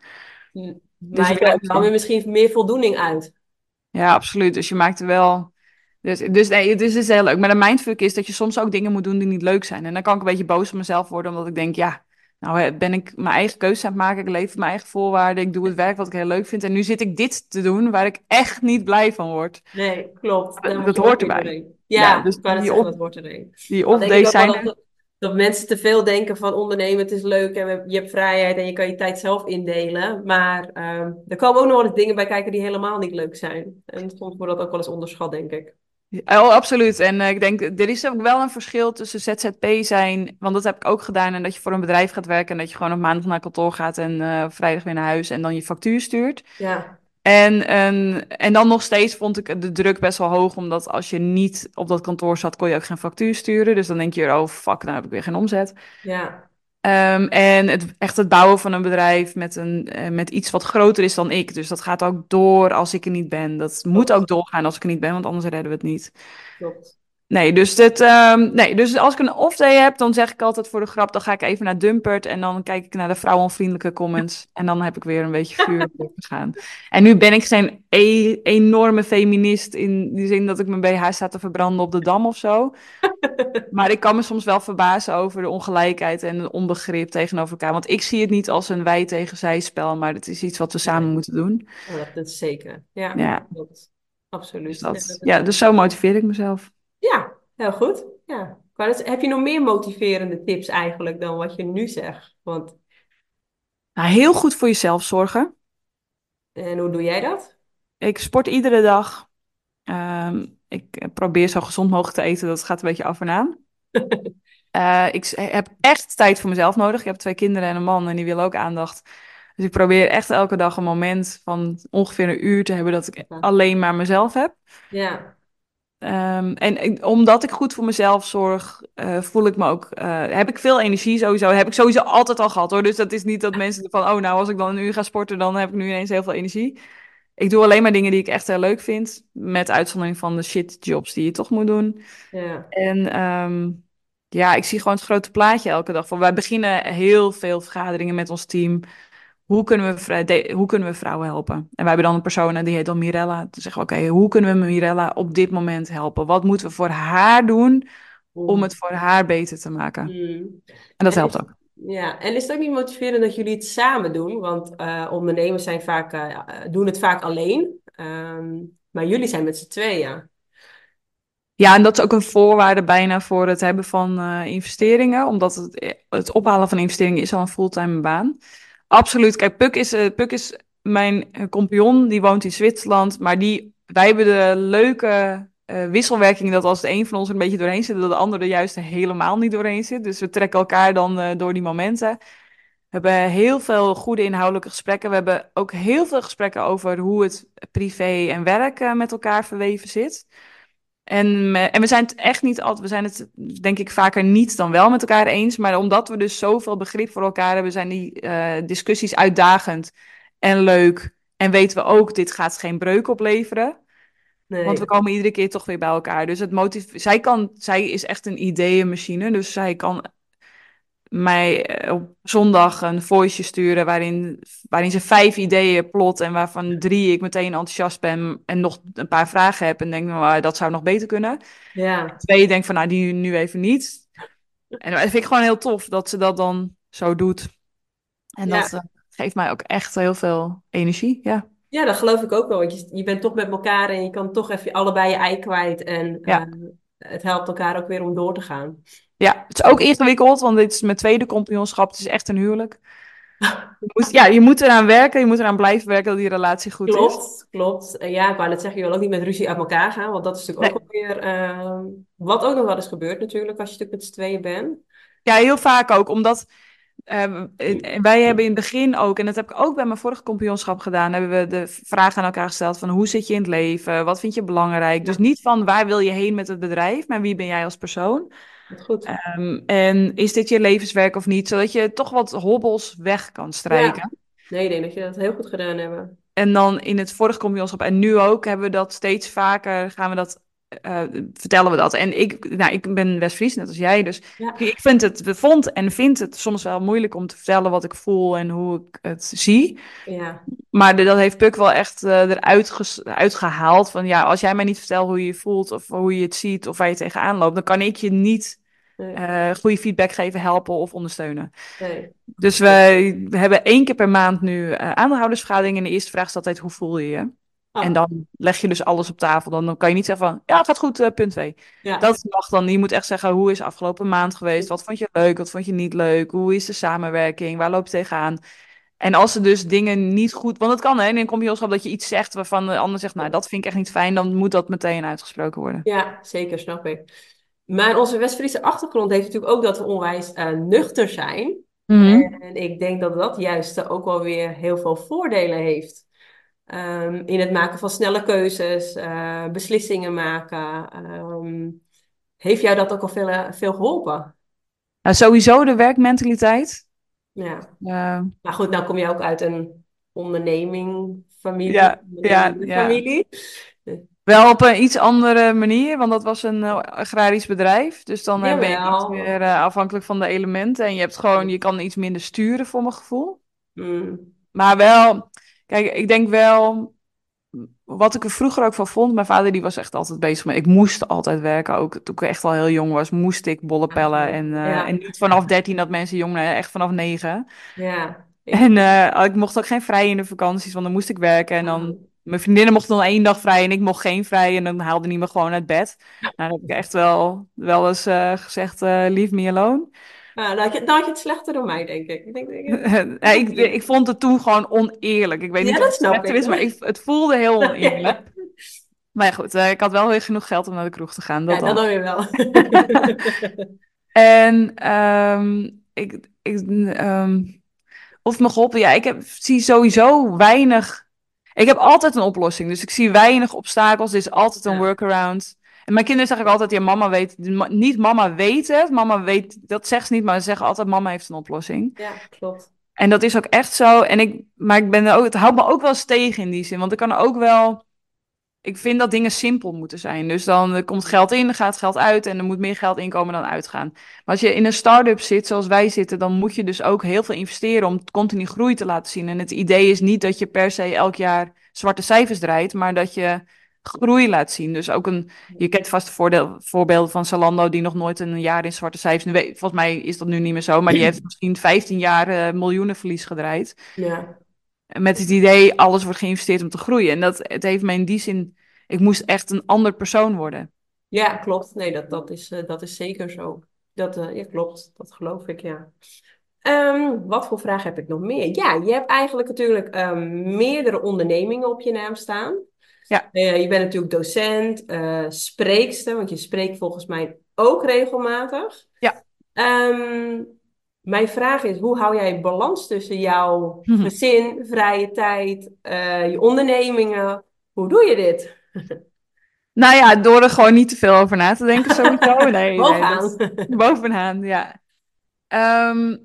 Maar ik je krijgt er dan misschien meer voldoening uit. Ja, absoluut. Dus je maakt er wel... Dus, dus nee, het is, het is heel leuk. Maar de mindfuck is dat je soms ook dingen moet doen die niet leuk zijn. En dan kan ik een beetje boos op mezelf worden, omdat ik denk, ja, nou ben ik mijn eigen keuze aan het maken. Ik leef mijn eigen voorwaarden. Ik doe het werk wat ik heel leuk vind. En nu zit ik dit te doen waar ik echt niet blij van word. Nee, klopt. Dat- moet dat hoort erbij. Ja, Ja, dus die zeggen, op- dat hoort erin. Die zijn er. dat, dat mensen te veel denken van ondernemen, het is leuk en je hebt vrijheid en je kan je tijd zelf indelen. Maar ehm, er komen ook nog wel eens dingen bij kijken die helemaal niet leuk zijn. En soms wordt dat ook wel eens onderschat, denk ik. Oh, absoluut. En eh, ik denk, er is ook wel een verschil tussen ZZP zijn, want dat heb ik ook gedaan, en dat je voor een bedrijf gaat werken en dat je gewoon op maandag naar kantoor gaat en eh, vrijdag weer naar huis en dan je factuur stuurt. Ja, En, en, en dan nog steeds vond ik de druk best wel hoog, omdat als je niet op dat kantoor zat, kon je ook geen factuur sturen. Dus dan denk je, oh fuck, nou heb ik weer geen omzet. ja, Ehm, en het, echt het bouwen van een bedrijf met, een, eh, met iets wat groter is dan ik. Dus dat gaat ook door als ik er niet ben. Dat moet ook doorgaan als ik er niet ben, want anders redden we het niet. klopt. Nee, dus, dit, ehm, nee, dus als ik een off-day heb, dan zeg ik altijd voor de grap, dan ga ik even naar Dumpert en dan kijk ik naar de vrouwenvriendelijke comments. En dan heb ik weer een beetje vuur op te gaan. En nu ben ik geen e- enorme feminist in die zin dat ik mijn BH sta te verbranden op de dam of zo. Maar ik kan me soms wel verbazen over de ongelijkheid en het onbegrip tegenover elkaar. Want ik zie het niet als een wij tegen zij spel, maar het is iets wat we samen moeten doen. Dat, is zeker. Ja. Absoluut. Dus, dat, ja, dus zo motiveer ik mezelf. Ja, heel goed. Ja. Net- heb je nog meer motiverende tips eigenlijk dan wat je nu zegt? Want, Nou, heel goed voor jezelf zorgen. en hoe doe jij dat? Ik sport iedere dag. Ehm, ik probeer zo gezond mogelijk te eten. Dat gaat een beetje af en aan. *laughs* Eh, ik s- heb echt tijd voor mezelf nodig. Ik heb twee kinderen en een man en die willen ook aandacht. Dus ik probeer echt elke dag een moment van ongeveer een uur te hebben dat ik alleen maar mezelf heb. Ja, Ehm, en omdat ik goed voor mezelf zorg, eh, voel ik me ook, eh, heb ik veel energie sowieso. Heb ik sowieso altijd al gehad hoor. Dus dat is niet dat mensen van, oh nou als ik dan een uur ga sporten, dan heb ik nu ineens heel veel energie. Ik doe alleen maar dingen die ik echt heel leuk vind. Met uitzondering van de shitjobs die je toch moet doen. ja, En ehm, ja, ik zie gewoon het grote plaatje elke dag. Van, wij beginnen heel veel vergaderingen met ons team. Hoe kunnen, we, de- hoe kunnen we vrouwen helpen? En wij hebben dan een persoon en die heet dan Mirella. Dan zeggen we, oké, hoe kunnen we Mirella op dit moment helpen? Wat moeten we voor haar doen om het voor haar beter te maken? Mm. En dat En helpt is- ook. Ja, en is het ook niet motiverend dat jullie het samen doen? Want eh, ondernemers zijn vaak, eh, doen het vaak alleen. Ehm, maar jullie zijn met z'n tweeën. Ja, en dat is ook een voorwaarde bijna voor het hebben van eh, investeringen. Omdat het, het ophalen van investeringen is al een fulltime baan. Absoluut. Kijk, Puk is, eh, Puk is mijn eh, compagnon. Die woont in Zwitserland. Maar die, wij hebben de leuke eh, wisselwerking dat als de een van ons een beetje doorheen zit, dat de ander er juist helemaal niet doorheen zit. Dus we trekken elkaar dan door die momenten. We hebben heel veel goede inhoudelijke gesprekken. We hebben ook heel veel gesprekken over hoe het privé en werk met elkaar verweven zit. En, en we zijn het echt niet altijd, we zijn het denk ik vaker niet dan wel met elkaar eens. Maar omdat we dus zoveel begrip voor elkaar hebben, zijn die eh, discussies uitdagend en leuk. En weten we ook, dit gaat geen breuk opleveren. Nee. Want we komen iedere keer toch weer bij elkaar. Dus het motiv zij, kan, zij is echt een ideeënmachine. Dus zij kan mij eh, op zondag een voice sturen waarin, waarin ze vijf ideeën plot en waarvan drie ik meteen enthousiast ben en nog een paar vragen heb en denk, nou, dat zou nog beter kunnen. Ja, Twee denk van, nou, die nu even niet. En dat vind ik gewoon heel tof dat ze dat dan zo doet. En Ja. dat eh, geeft mij ook echt heel veel energie, ja. ja, dat geloof ik ook wel. Want je, je bent toch met elkaar en je kan toch even allebei je ei kwijt. En Ja. eh, het helpt elkaar ook weer om door te gaan. Ja, het is ook ingewikkeld, want dit is mijn tweede compagnonschap. Het is echt een huwelijk. Je moet, ja, je moet eraan werken, je moet eraan blijven werken dat die relatie goed is. Klopt, klopt. Ja, ik wou net zeggen, je wil ook niet met ruzie uit elkaar gaan, want dat is natuurlijk ook Nee. alweer, ehm, wat ook nog wel eens gebeurt natuurlijk, als je natuurlijk met z'n tweeën bent. Ja, heel vaak ook, omdat ehm, eh, wij hebben in het begin ook, en dat heb ik ook bij mijn vorige kampioenschap gedaan, hebben we de vraag aan elkaar gesteld van hoe zit je in het leven, wat vind je belangrijk? Dus niet van waar wil je heen met het bedrijf, maar wie ben jij als persoon? Goed. Ehm, en is dit je levenswerk of niet? Zodat je toch wat hobbels weg kan strijken. Nee, ik denk dat je dat heel goed gedaan hebt. En dan in het vorige kampioenschap en nu ook hebben we dat steeds vaker, gaan we dat, eh, vertellen we dat. En ik, nou, ik ben West-Fries, net als jij, dus Ja, ik vind het, vond en vind het soms wel moeilijk om te vertellen wat ik voel en hoe ik het zie. ja, Maar de- dat heeft Puk wel echt eh, eruit ges- uitgehaald van ja, als jij mij niet vertelt hoe je je voelt of hoe je het ziet of waar je tegenaan loopt, dan kan ik je niet eh, goede feedback geven, helpen of ondersteunen. nee. Dus we, we hebben één keer per maand nu aandeelhoudersvergadering. En de eerste vraag is altijd, hoe voel je je? Ah, En dan leg je dus alles op tafel. Dan, dan kan je niet zeggen van, ja, het gaat goed, eh, punt 2. ja, Dat mag dan. Je moet echt zeggen, hoe is afgelopen maand geweest? Wat vond je leuk? Wat vond je niet leuk? Hoe is de samenwerking? Waar loop je tegenaan? En als er dus dingen niet goed... Want het kan, hè, in een kampioenschap dat je iets zegt waarvan de ander zegt, nou, dat vind ik echt niet fijn. Dan moet dat meteen uitgesproken worden. ja, zeker, snap ik. Maar onze West-Friese achtergrond heeft natuurlijk ook dat we onwijs eh, nuchter zijn. Mhm. En ik denk dat dat juist ook wel weer heel veel voordelen heeft. Ehm, in het maken van snelle keuzes, eh, beslissingen maken. Ehm, heeft jou dat ook al veel, eh, veel geholpen? Nou, sowieso de werkmentaliteit. Ja. Maar goed, nou kom je ook uit een onderneming, familie, Ja, ja, familie. Wel op een iets andere manier, want dat was een eh, agrarisch bedrijf. Dus dan ben je iets Jawel. meer afhankelijk van de elementen. En je hebt gewoon, je kan iets minder sturen voor mijn gevoel. Mm, Maar wel, kijk, ik denk wel, wat ik er vroeger ook van vond. Mijn vader die was echt altijd bezig met, ik moest altijd werken. Ook toen ik echt al heel jong was, moest ik bollen pellen. En, eh, Ja. en niet vanaf 13 dat mensen jong zijn, echt vanaf 9. ja. En eh, ik mocht ook geen vrij in de vakanties, want dan moest ik werken. En dan mijn vriendinnen mochten dan één dag vrij en ik mocht geen vrij. En dan haalde die me gewoon uit bed. Nou, dan heb ik echt wel, wel eens eh, gezegd, leave me alone. Dan had je, je het slechter dan mij, denk ik. Ik denk, ik- *laughs* Ja, ik, ik vond het toen gewoon oneerlijk. Ik weet Ja, niet dat of het snap slechter ik. is, maar ik, het voelde heel *laughs* oneerlijk. Maar ja, goed, eh, ik had wel weer genoeg geld om naar de kroeg te gaan. Dat Ja, dan. dat weer wel. *laughs* En ehm, ik, ik, ehm, of me geholpen, ja, ik heb, zie sowieso weinig. Ik heb altijd een oplossing, dus ik zie weinig obstakels. Er is altijd een Ja. workaround. En mijn kinderen zeggen ook altijd, ja, mama weet, niet mama weet het, mama weet, dat zegt ze niet, maar ze zeggen altijd, mama heeft een oplossing. Ja, klopt. En dat is ook echt zo. En ik, maar ik ben ook, het houdt me ook wel eens tegen in die zin. Want ik kan ook wel. Ik vind dat dingen simpel moeten zijn. Dus dan komt geld in, gaat geld uit. En er moet meer geld inkomen dan uitgaan. Maar als je in een start-up zit, zoals wij zitten, dan moet je dus ook heel veel investeren om continu groei te laten zien. En het idee is niet dat je per se elk jaar zwarte cijfers draait, maar dat je groei laat zien. Dus ook een, je kent vast voordeel, voorbeelden van Zalando, die nog nooit een jaar in zwarte cijfers. Weet- Volgens mij is dat nu niet meer zo, maar die heeft misschien 15 jaar eh, miljoenen verlies gedraaid. Ja, Met het idee, alles wordt geïnvesteerd om te groeien. En dat, het heeft mij in die zin, ik moest echt een ander persoon worden. ja klopt. Nee, dat, dat, is, eh, dat is zeker zo. Dat eh, ja, klopt. Dat geloof ik, ja. Ehm, wat voor vraag heb ik nog meer? Ja, je hebt eigenlijk natuurlijk ehm, meerdere ondernemingen op je naam staan. Ja. Eh, je bent natuurlijk docent, eh, spreekster, want je spreekt volgens mij ook regelmatig. Ja. Ehm, mijn vraag is, hoe hou jij balans tussen jouw Mhm. gezin, vrije tijd, eh, je ondernemingen? Hoe doe je dit? *laughs* Nou ja, door er gewoon niet te veel over na te denken *laughs* sowieso. Nee, nee, Bovenaan. dat- *laughs* bovenaan, ja. Ehm,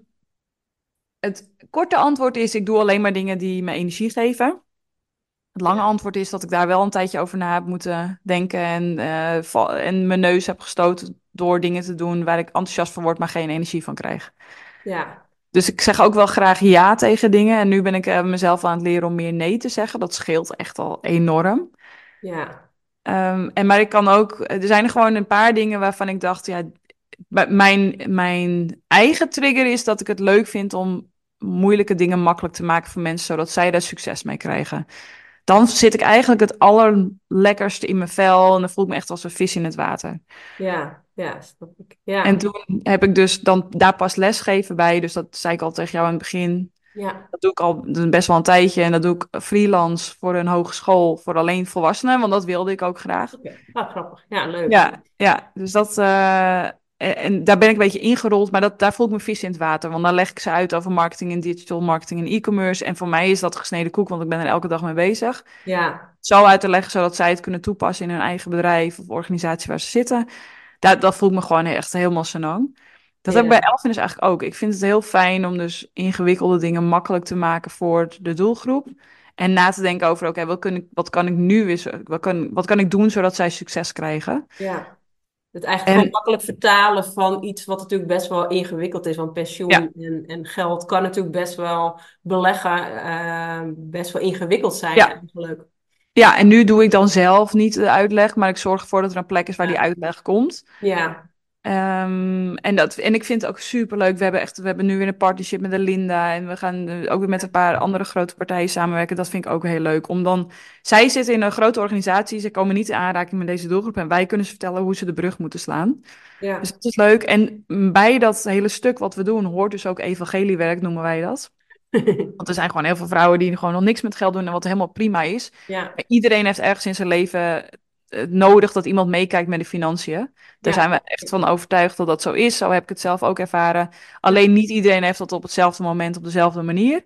het korte antwoord is, ik doe alleen maar dingen die me energie geven. Het lange Ja. antwoord is dat ik daar wel een tijdje over na heb moeten denken en, eh, en mijn neus heb gestoten door dingen te doen waar ik enthousiast van word, maar geen energie van krijg. Ja, Dus ik zeg ook wel graag ja tegen dingen. En nu ben ik eh, mezelf aan het leren om meer nee te zeggen. Dat scheelt echt al enorm. ja, Ehm, en maar ik kan ook, er zijn er gewoon een paar dingen waarvan ik dacht, ja, mijn, mijn eigen trigger is dat ik het leuk vind om moeilijke dingen makkelijk te maken voor mensen, zodat zij daar succes mee krijgen. Dan zit ik eigenlijk het allerlekkerste in mijn vel en dan voel ik me echt als een vis in het water. ja, ja, snap ik. Ja, En toen heb ik dus dan daar pas lesgeven bij, dus dat zei ik al tegen jou in het begin. Ja, Dat doe ik al best wel een tijdje en dat doe ik freelance voor een hogeschool voor alleen volwassenen, want dat wilde ik ook graag. oké. Ah, grappig. Ja, leuk. Ja, ja, dus dat. eh, en, en daar ben ik een beetje ingerold, maar dat, daar voel ik me vis in het water. Want dan leg ik ze uit over marketing en digital marketing en e-commerce. En voor mij is dat gesneden koek, want ik ben er elke dag mee bezig. Ja, Zo uit te leggen, zodat zij het kunnen toepassen in hun eigen bedrijf of organisatie waar ze zitten. Dat, dat voelt me gewoon echt helemaal senang. Dat heb ik bij Elfin dus eigenlijk ook. Ik vind het heel fijn om dus ingewikkelde dingen makkelijk te maken voor de doelgroep. En na te denken over, oké, wat, kan ik nu wat kan, wat kan ik doen zodat zij succes krijgen? ja. Het eigenlijk En- makkelijk vertalen van iets wat natuurlijk best wel ingewikkeld is. Want pensioen Ja. en, en geld kan natuurlijk best wel beleggen, eh, best wel ingewikkeld zijn Ja. eigenlijk. Ja, en nu doe ik dan zelf niet de uitleg, maar ik zorg ervoor dat er een plek is waar Ja. die uitleg komt. Ja, Ehm, en, dat, en ik vind het ook superleuk. We hebben, echt, we hebben nu weer een partnership met de Linda. En we gaan eh, ook weer met een paar andere grote partijen samenwerken. Dat vind ik ook heel leuk. Om dan, zij zitten in een grote organisatie. Ze komen niet in aanraking met deze doelgroep. En wij kunnen ze vertellen hoe ze de brug moeten slaan. ja, Dus dat is leuk. En bij dat hele stuk wat we doen, hoort dus ook evangeliewerk, noemen wij dat. *laughs* Want er zijn gewoon heel veel vrouwen die gewoon nog niks met geld doen. En wat helemaal prima is. ja, Iedereen heeft ergens in zijn leven nodig dat iemand meekijkt met de financiën. Daar Ja. zijn we echt van overtuigd dat dat zo is. Zo heb ik het zelf ook ervaren. Alleen niet iedereen heeft dat op hetzelfde moment op dezelfde manier.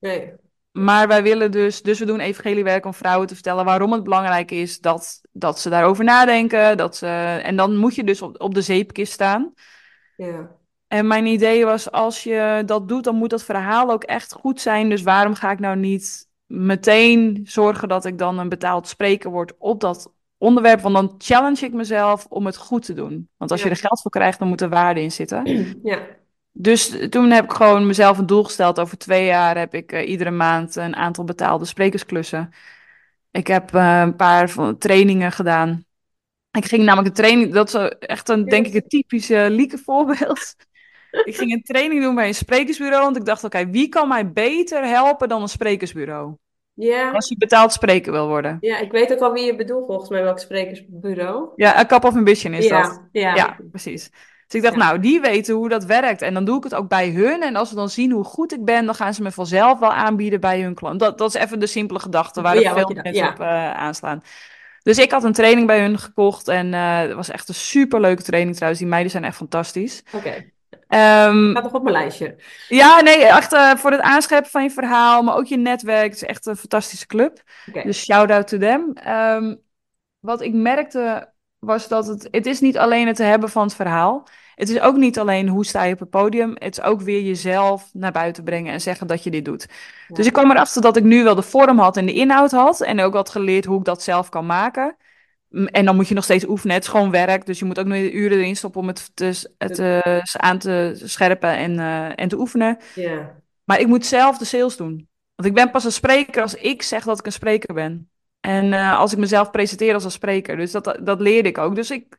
nee, Maar wij willen dus, dus we doen evangeliewerk om vrouwen te vertellen waarom het belangrijk is dat, dat ze daarover nadenken. Dat ze, en dan moet je dus op, op de zeepkist staan. ja, En mijn idee was, als je dat doet, dan moet dat verhaal ook echt goed zijn. Dus waarom ga ik nou niet meteen zorgen dat ik dan een betaald spreker word op dat onderwerp? Want dan challenge ik mezelf om het goed te doen. Want als Ja. je er geld voor krijgt, dan moet er waarde in zitten. ja, Dus toen heb ik gewoon mezelf een doel gesteld. Over twee jaar heb ik eh, iedere maand een aantal betaalde sprekersklussen. Ik heb eh, een paar trainingen gedaan. Ik ging namelijk een training, dat is echt een, denk ik, een typische Lieke voorbeeld. Ik ging een training doen bij een sprekersbureau, want ik dacht, oké, wie kan mij beter helpen dan een sprekersbureau? Ja. Als je betaald spreker wil worden. Ja, ik weet ook al wie je bedoelt, volgens mij, welk sprekersbureau. Ja, een cup of ambition is ja, dat. ja, Ja, precies. Dus ik dacht, Ja. nou, die weten hoe dat werkt. En dan doe ik het ook bij hun. En als ze dan zien hoe goed ik ben, dan gaan ze me vanzelf wel aanbieden bij hun klant. Dat, dat is even de simpele gedachte waar Ja, veel mensen op eh, aanslaan. Dus ik had een training bij hun gekocht. En eh, het was echt een superleuke training trouwens. Die meiden zijn echt fantastisch. Oké, Ehm, gaat toch op mijn lijstje. ja, nee, echt eh, voor het aanscherpen van je verhaal, maar ook je netwerk. Het is echt een fantastische club. Dus shout-out to them. Ehm, wat ik merkte was dat het, het is niet alleen het hebben van het verhaal. Het is ook niet alleen hoe sta je op het podium. Het is ook weer jezelf naar buiten brengen en zeggen dat je dit doet. Ja. Dus ik kwam erachter dat ik nu wel de vorm had en de inhoud had. En ook had geleerd hoe ik dat zelf kan maken. En dan moet je nog steeds oefenen. Het is gewoon werk. Dus je moet ook nog uren erin stoppen om het, te, het eh, aan te scherpen en, eh, en te oefenen. Maar ik moet zelf de sales doen. Want ik ben pas een spreker als ik zeg dat ik een spreker ben. En eh, als ik mezelf presenteer als een spreker. Dus dat, dat leerde ik ook. Dus ik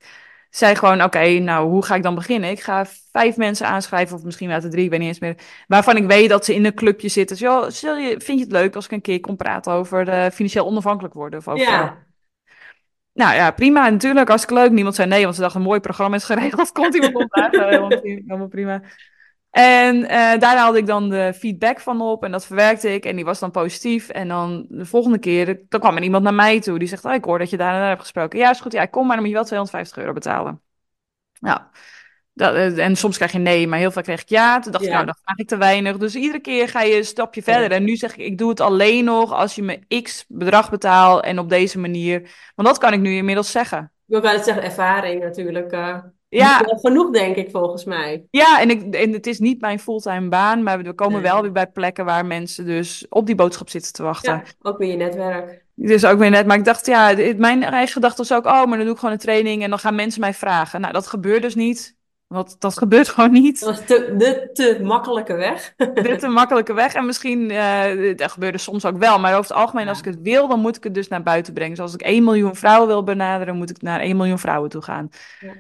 zei gewoon, oké, nou, hoe ga ik dan beginnen? Ik ga vijf mensen aanschrijven, of misschien wel de drie, ik weet niet eens meer. Waarvan ik weet dat ze in een clubje zitten. Dus, joh, vind je het leuk als ik een keer kom praten over financieel onafhankelijk worden? Of over, ja, nou ja, prima, natuurlijk, hartstikke leuk. Niemand zei nee, want ze dachten, een mooi programma is geregeld. Komt iemand opdagen, *laughs* helemaal, prima. En eh, daar haalde ik dan de feedback van op en dat verwerkte ik en die was dan positief. En dan de volgende keer, dan kwam er iemand naar mij toe die zegt, oh, ik hoor dat je daar en daar hebt gesproken. Ja, is goed, ja, ik kom, maar dan moet je wel 250 euro betalen. Nou, dat, eh, en soms krijg je nee, maar heel vaak kreeg ik ja. Toen dacht ik, Ja. nou, dan vraag ik te weinig. Dus iedere keer ga je een stapje verder. En nu zeg ik, ik doe het alleen nog als je me x bedrag betaalt en op deze manier. Want dat kan ik nu inmiddels zeggen. ik wil wel eens zeggen, ervaring natuurlijk. eh Ja. genoeg, denk ik, volgens mij. Ja, en, ik, en het is niet mijn fulltime baan, maar we komen Nee. wel weer bij plekken waar mensen dus op die boodschap zitten te wachten. Ja, ook weer je netwerk. Dus ook weer net, maar ik dacht, ja, mijn eigen gedachte was ook, oh, maar dan doe ik gewoon een training en dan gaan mensen mij vragen. Nou, dat gebeurt dus niet, want dat gebeurt gewoon niet. Dat was te, de te makkelijke weg. Dit is een makkelijke weg. En misschien, eh dat gebeurde soms ook wel. Maar over het algemeen, Ja. als ik het wil, dan moet ik het dus naar buiten brengen. Dus als ik 1 miljoen vrouwen wil benaderen, moet ik naar 1 miljoen vrouwen toe gaan. Ja.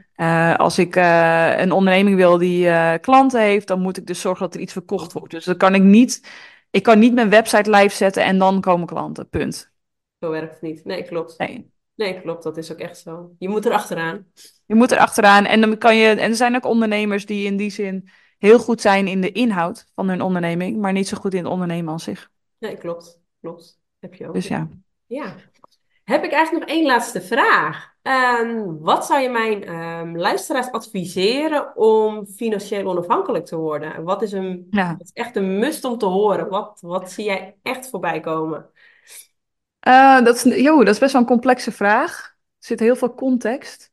Eh, als ik eh, een onderneming wil die klanten heeft, dan moet ik dus zorgen dat er iets verkocht wordt. Dus dan kan ik niet, ik kan niet mijn website live zetten en dan komen klanten. Punt. Zo werkt het niet. Nee, klopt. Nee. Nee, klopt. Dat is ook echt zo. Je moet er achteraan. Je moet er achteraan. En dan kan je. En er zijn ook ondernemers die in die zin heel goed zijn in de inhoud van hun onderneming, maar niet zo goed in het ondernemen aan zich. Nee, klopt. Klopt. Heb je ook. Dus ja. Ja. Heb ik eigenlijk nog één laatste vraag. Ehm, wat zou je mijn ehm, luisteraars adviseren om financieel onafhankelijk te worden? Wat is, een, Ja. wat is echt een must om te horen? Wat, wat zie jij echt voorbij komen? Eh, dat, is, joh, dat is best wel een complexe vraag. Er zit heel veel context.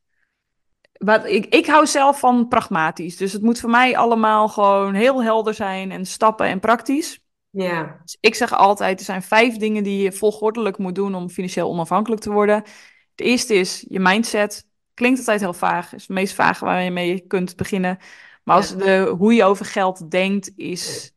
Wat, ik, ik hou zelf van pragmatisch. Dus het moet voor mij allemaal gewoon heel helder zijn en stappen en praktisch. Ja, Dus ik zeg altijd, er zijn vijf dingen die je volgordelijk moet doen om financieel onafhankelijk te worden. Het eerste is je mindset. Klinkt altijd heel vaag. is het meest vage waar je mee kunt beginnen. Maar als Ja. de, hoe je over geld denkt is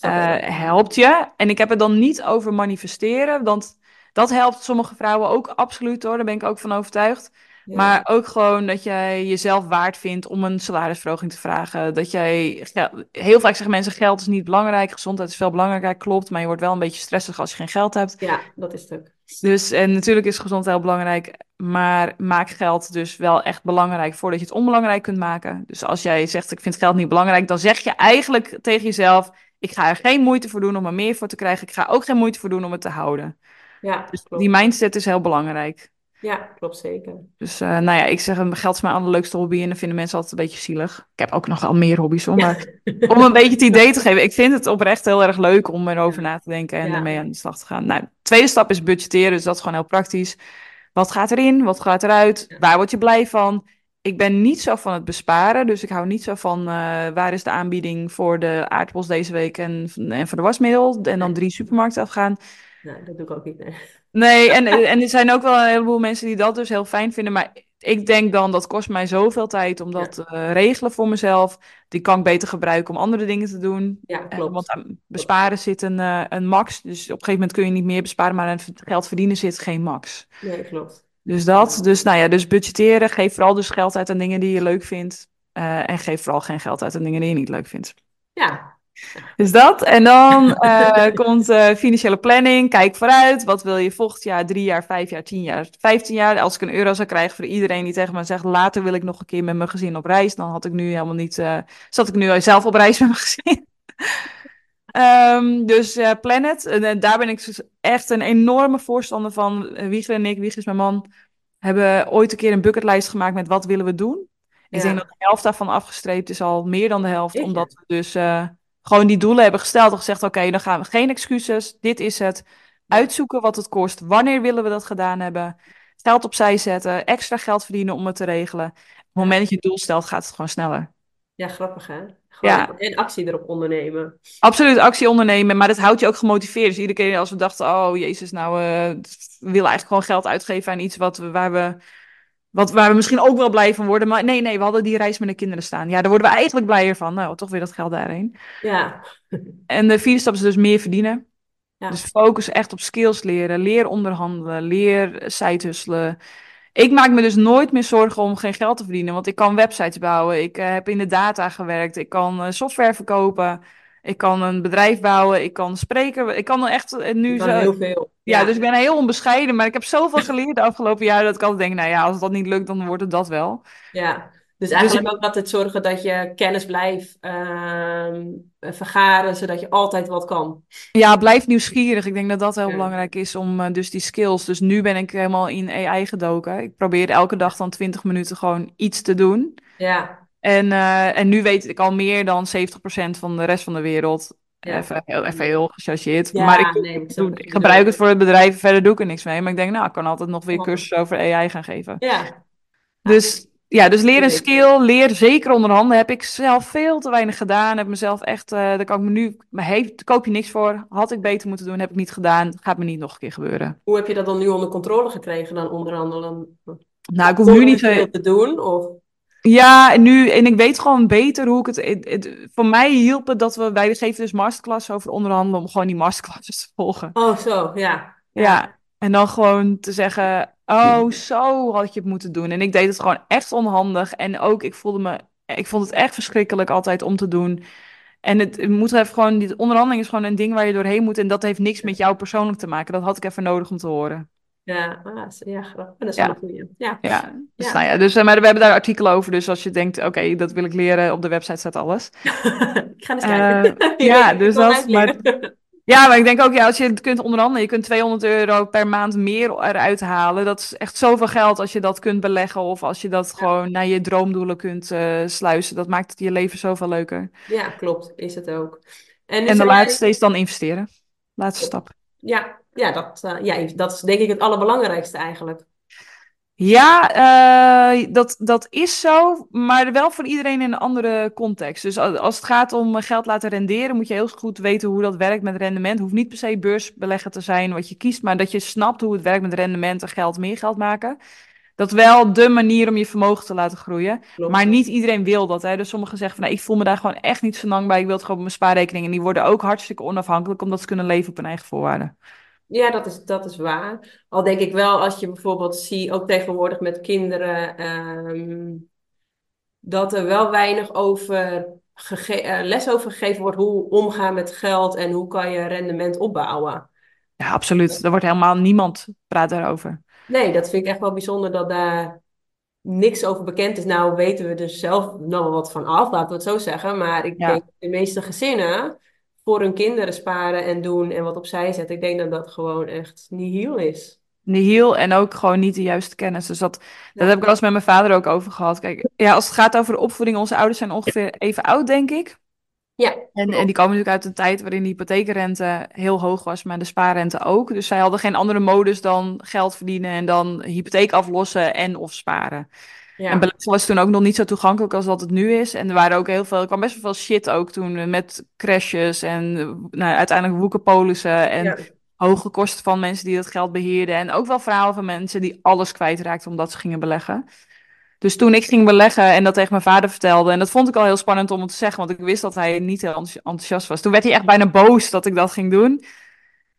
eh, helpt je. En ik heb het dan niet over manifesteren, want dat helpt sommige vrouwen ook absoluut hoor. Daar ben ik ook van overtuigd. Ja. Maar ook gewoon dat jij jezelf waard vindt om een salarisverhoging te vragen. Dat jij, gel- heel vaak zeggen mensen geld is niet belangrijk, gezondheid is veel belangrijker, klopt. Maar je wordt wel een beetje stressig als je geen geld hebt. Ja, dat is het ook. Dus, en natuurlijk is gezondheid heel belangrijk, maar maak geld dus wel echt belangrijk voordat je het onbelangrijk kunt maken. Dus als jij zegt, ik vind geld niet belangrijk, dan zeg je eigenlijk tegen jezelf, ik ga er geen moeite voor doen om er meer voor te krijgen. Ik ga ook geen moeite voor doen om het te houden. Ja, Dus die mindset is heel belangrijk. Ja, klopt zeker. Dus eh, nou ja, ik zeg, geld is mijn allerleukste hobby en dan vinden mensen altijd een beetje zielig. Ik heb ook nog wel meer hobby's hoor, maar om een beetje het idee te *laughs* geven. Ik vind het oprecht heel erg leuk om erover na te denken en Ja. ermee aan de slag te gaan. Nou, de tweede stap is budgetteren, dus dat is gewoon heel praktisch. Wat gaat erin? Wat gaat eruit? Ja. Waar word je blij van? Ik ben niet zo van het besparen, dus ik hou niet zo van eh, waar is de aanbieding voor de aardappels deze week en, en voor de wasmiddel en dan drie supermarkten afgaan. Nou, dat doe ik ook niet. Nee. Nee, en, en er zijn ook wel een heleboel mensen die dat dus heel fijn vinden. Maar ik denk dan, dat kost mij zoveel tijd om dat te eh, regelen voor mezelf. Die kan ik beter gebruiken om andere dingen te doen. Ja, Eh, klopt. want aan besparen zit een, eh, een max. Dus op een gegeven moment kun je niet meer besparen, maar aan geld verdienen zit geen max. Nee, klopt. Dus dat, dus nou ja, dus budgetteren. Geef vooral dus geld uit aan dingen die je leuk vindt. En geef vooral geen geld uit aan dingen die je niet leuk vindt. Ja, Dus dat. En dan *laughs* eh, komt eh, financiële planning. Kijk vooruit. Wat wil je volgend jaar, drie jaar, vijf jaar, tien jaar, vijftien jaar? Als ik een euro zou krijgen voor iedereen die tegen me zegt... later wil ik nog een keer met mijn gezin op reis... dan had ik nu helemaal niet... eh, zat ik nu zelf op reis met mijn gezin. *laughs* Ehm, dus plan het. En, eh, daar ben ik dus echt een enorme voorstander van. Uh, Wiegel en ik, is mijn man... hebben ooit een keer een bucketlijst gemaakt met wat willen we doen. Ik denk dat de helft daarvan afgestreept is al meer dan de helft. Omdat we dus gewoon die doelen hebben gesteld. En gezegd, oké, dan gaan we geen excuses. Dit is het. Uitzoeken wat het kost. Wanneer willen we dat gedaan hebben? Geld opzij zetten. Extra geld verdienen om het te regelen. Op het moment dat je een doel stelt, gaat het gewoon sneller. ja, grappig hè? Gewoon Ja. en actie erop ondernemen. Absoluut actie ondernemen, maar dat houdt je ook gemotiveerd. Dus iedere keer als we dachten, oh jezus, nou, eh, we willen eigenlijk gewoon geld uitgeven aan iets wat, we- waar, we, wat, waar we misschien ook wel blij van worden. Maar nee, nee, we hadden die reis met de kinderen staan. Ja, daar worden we eigenlijk blijer van. Nou, toch weer dat geld daarheen. Ja, *laughs* En de vierde stap is dus meer verdienen. Ja. Dus focus echt op skills leren. Leer onderhandelen. Leer sidehustelen. Ik maak me dus nooit meer zorgen om geen geld te verdienen. Want ik kan websites bouwen. Ik eh, heb in de data gewerkt. Ik kan eh, software verkopen. Ik kan een bedrijf bouwen. Ik kan spreken. Ik kan echt eh, nu kan zo... heel veel. Ja, dus ik ben heel onbescheiden. Maar ik heb zoveel geleerd de afgelopen jaren dat ik altijd denk, nou ja, als dat niet lukt, dan wordt het dat wel. Ja, dus eigenlijk ook altijd zorgen dat je kennis blijft ehm, vergaren, zodat je altijd wat kan. Ja, blijf nieuwsgierig. Ik denk dat dat heel Ja. belangrijk is om eh, dus die skills. Dus nu ben ik helemaal in AI gedoken. Ik probeer elke dag dan 20 minuten gewoon iets te doen. Ja, En, eh, en nu weet ik al meer dan 70% van de rest van de wereld. Ja. Even, heel, even heel gechargeerd. Ja, maar ik, nee, doe- gebruik het voor het bedrijf. Verder doe ik er niks mee. Maar ik denk, nou, ik kan altijd nog weer cursussen over AI gaan geven. ja, Dus ja, dus leer een skill, leer zeker onderhanden. Heb ik zelf veel te weinig gedaan. Heb mezelf echt, eh daar kan ik me nu, maar heeft, koop je niks voor. Had ik beter moeten doen, heb ik niet gedaan. Gaat me niet nog een keer gebeuren. hoe heb je dat dan nu onder controle gekregen dan onderhandelen? Nou, ik hoef nu niet veel te doen? Of... Ja, en nu, en ik weet gewoon beter hoe ik het, het, het- Voor mij hielp het dat we, wij geven dus masterclass over onderhandelen om gewoon die masterclasses te volgen. Oh, zo, ja. Ja, en dan gewoon te zeggen, oh, zo had je het moeten doen. En ik deed het gewoon echt onhandig. En ook, ik voelde me, ik vond het echt verschrikkelijk altijd om te doen. En het, het moet even gewoon, die onderhandeling is gewoon een ding waar je doorheen moet. En dat heeft niks met jou persoonlijk te maken. Dat had ik even nodig om te horen. Ja, ah, ja, grappig. Dat is Ja. wel een goeie. Ja. Ja, dus, nou ja, dus, eh, maar we hebben daar artikelen over. Dus als je denkt, oké, dat wil ik leren, op de website staat alles. *laughs* Ik ga eens kijken. *laughs* Je ja, dus dat- uitleren. *laughs* Ja, maar ik denk ook, ja, als je het kunt onderhandelen, je kunt 200 euro per maand meer eruit halen. Dat is echt zoveel geld als je dat kunt beleggen of als je dat gewoon naar je droomdoelen kunt eh, sluizen. Dat maakt het je leven zoveel leuker. Ja, klopt. Is het ook. En, En de laatste is dan investeren. Laatste stap. Ja, ja, dat, eh, ja, dat is denk ik het allerbelangrijkste eigenlijk. Ja, eh, dat, dat is zo, maar wel voor iedereen in een andere context. Dus als het gaat om geld laten renderen, moet je heel goed weten hoe dat werkt met rendement. Hoeft niet per se beursbelegger te zijn wat je kiest, maar dat je snapt hoe het werkt met rendement en geld, meer geld maken. Dat is wel de manier om je vermogen te laten groeien. Klopt. Maar niet iedereen wil dat. Hè? Dus sommigen zeggen van, nou, ik voel me daar gewoon echt niet zo lang bij. Ik wil het gewoon op mijn spaarrekening. En die worden ook hartstikke onafhankelijk, omdat ze kunnen leven op hun eigen voorwaarden. Ja, dat is, dat is waar. Al denk ik wel, als je bijvoorbeeld ziet, ook tegenwoordig met kinderen, ehm, dat er wel weinig over eh, les over gegeven wordt hoe omgaan met geld en hoe kan je rendement opbouwen. Ja, absoluut. Er wordt helemaal niemand praat daarover. Nee, dat vind ik echt wel bijzonder dat daar niks over bekend is. Nou weten we er zelf nog wel wat van af, laten we het zo zeggen. Maar ik Ja. denk dat de meeste gezinnen voor hun kinderen sparen en doen en wat opzij zetten. Ik denk dat dat gewoon echt nihil is. Nihil en ook gewoon niet de juiste kennis. Dus dat, Ja. dat heb ik wel eens met mijn vader ook over gehad. Kijk, ja, als het gaat over de opvoeding, onze ouders zijn ongeveer even oud, denk ik. Ja, En, en die komen natuurlijk uit een tijd waarin de hypotheekrente heel hoog was, maar de spaarrente ook. Dus zij hadden geen andere modus dan geld verdienen en dan hypotheek aflossen en of sparen. Ja. En beleggen was toen ook nog niet zo toegankelijk als dat het nu is. En er waren ook heel veel, er kwam best wel veel shit ook toen eh, met crashes en eh, nou, uiteindelijk woekerpolissen en Ja. hoge kosten van mensen die dat geld beheerden. En ook wel verhalen van mensen die alles kwijtraakten omdat ze gingen beleggen. Dus toen ik ging beleggen en dat tegen mijn vader vertelde, en dat vond ik al heel spannend om het te zeggen, want ik wist dat hij niet heel enthousi- enthousiast was. Toen werd hij echt bijna boos dat ik dat ging doen.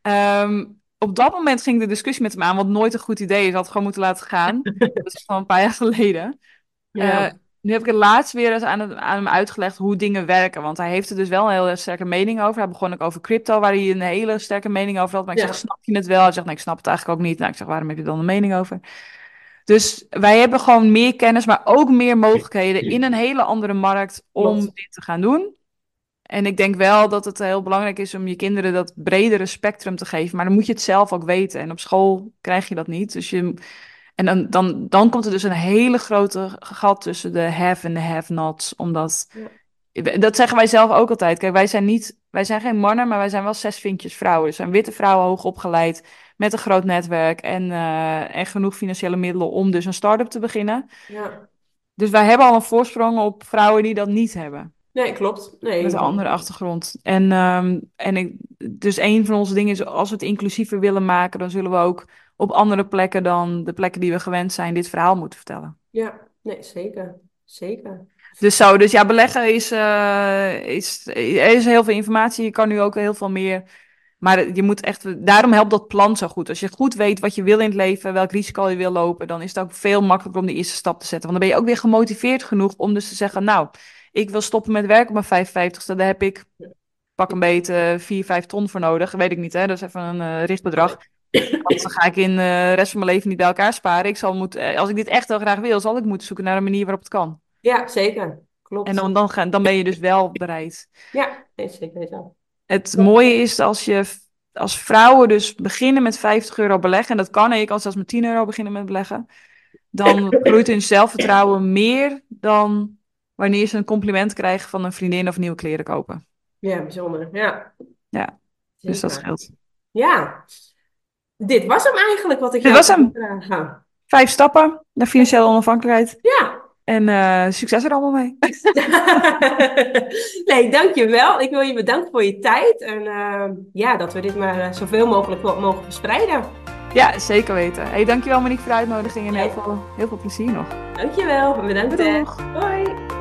Ehm, op dat moment ging de discussie met hem aan, wat nooit een goed idee is. Had gewoon moeten laten gaan. *laughs* Dat is van een paar jaar geleden. Ja. Eh, nu heb ik het laatst weer eens aan, het- aan hem uitgelegd hoe dingen werken. Want hij heeft er dus wel een hele sterke mening over. Hij begon ook over crypto, waar hij een hele sterke mening over had. Maar ik Ja. zeg, snap je het wel? Hij zegt, nee, ik snap het eigenlijk ook niet. Nou, ik zeg, waarom heb je dan een mening over? Dus wij hebben gewoon meer kennis, maar ook meer mogelijkheden in een hele andere markt om Klopt. dit te gaan doen. En ik denk wel dat het heel belangrijk is om je kinderen dat bredere spectrum te geven. Maar dan moet je het zelf ook weten. En op school krijg je dat niet. Dus je, en dan, dan, dan komt er dus een hele grote gat tussen de have en de have-nots. Omdat, dat zeggen wij zelf ook altijd. Kijk, wij zijn, niet, wij zijn geen mannen, maar wij zijn wel zes vinkjes vrouwen. Dus zijn witte vrouwen hoog opgeleid met een groot netwerk en, eh, en genoeg financiële middelen om dus een start-up te beginnen. Ja. Dus wij hebben al een voorsprong op vrouwen die dat niet hebben. Nee, klopt. Nee. Met een andere achtergrond. En, ehm, en ik, dus een van onze dingen is, als we het inclusiever willen maken, dan zullen we ook op andere plekken dan de plekken die we gewend zijn, dit verhaal moeten vertellen. Ja, nee, zeker. Zeker. Dus zo, dus ja, beleggen is, eh, is, er is heel veel informatie. Je kan nu ook heel veel meer. Maar je moet echt, daarom helpt dat plan zo goed. Als je goed weet wat je wil in het leven, welk risico je wil lopen, dan is het ook veel makkelijker om de eerste stap te zetten. Want dan ben je ook weer gemotiveerd genoeg om dus te zeggen, nou, ik wil stoppen met werken op mijn 55ste. Daar heb ik, pak een beetje, 4, 5 ton voor nodig. Weet ik niet, hè. Dat is even een eh, richtbedrag. Want dan ga ik in eh, de rest van mijn leven niet bij elkaar sparen. Ik zal moeten, eh, als ik dit echt heel graag wil, zal ik moeten zoeken naar een manier waarop het kan. Ja, zeker. Klopt. En dan, dan, dan ben je dus wel bereid. Ja, zeker weten. Het mooie is als je als vrouwen dus beginnen met 50 euro beleggen, en dat kan, en je kan zelfs met 10 euro beginnen met beleggen, dan *laughs* groeit hun zelfvertrouwen meer dan wanneer ze een compliment krijgen van een vriendin of nieuwe kleren kopen. Ja, bijzonder. Ja. Ja, Dus dat scheelt. Ja. Dit was hem eigenlijk wat ik Dit was hem. vragen. Vijf stappen naar financiële onafhankelijkheid. Ja. En eh, succes er allemaal mee. *laughs* Nee, dankjewel. Ik wil je bedanken voor je tijd. En eh, ja, dat we dit maar eh, zoveel mogelijk mo- mogen verspreiden. Ja, zeker weten. Hey, dankjewel Monique voor de uitnodiging en heel veel, heel veel plezier nog. Dankjewel. Bedankt. Doeg. Hoi.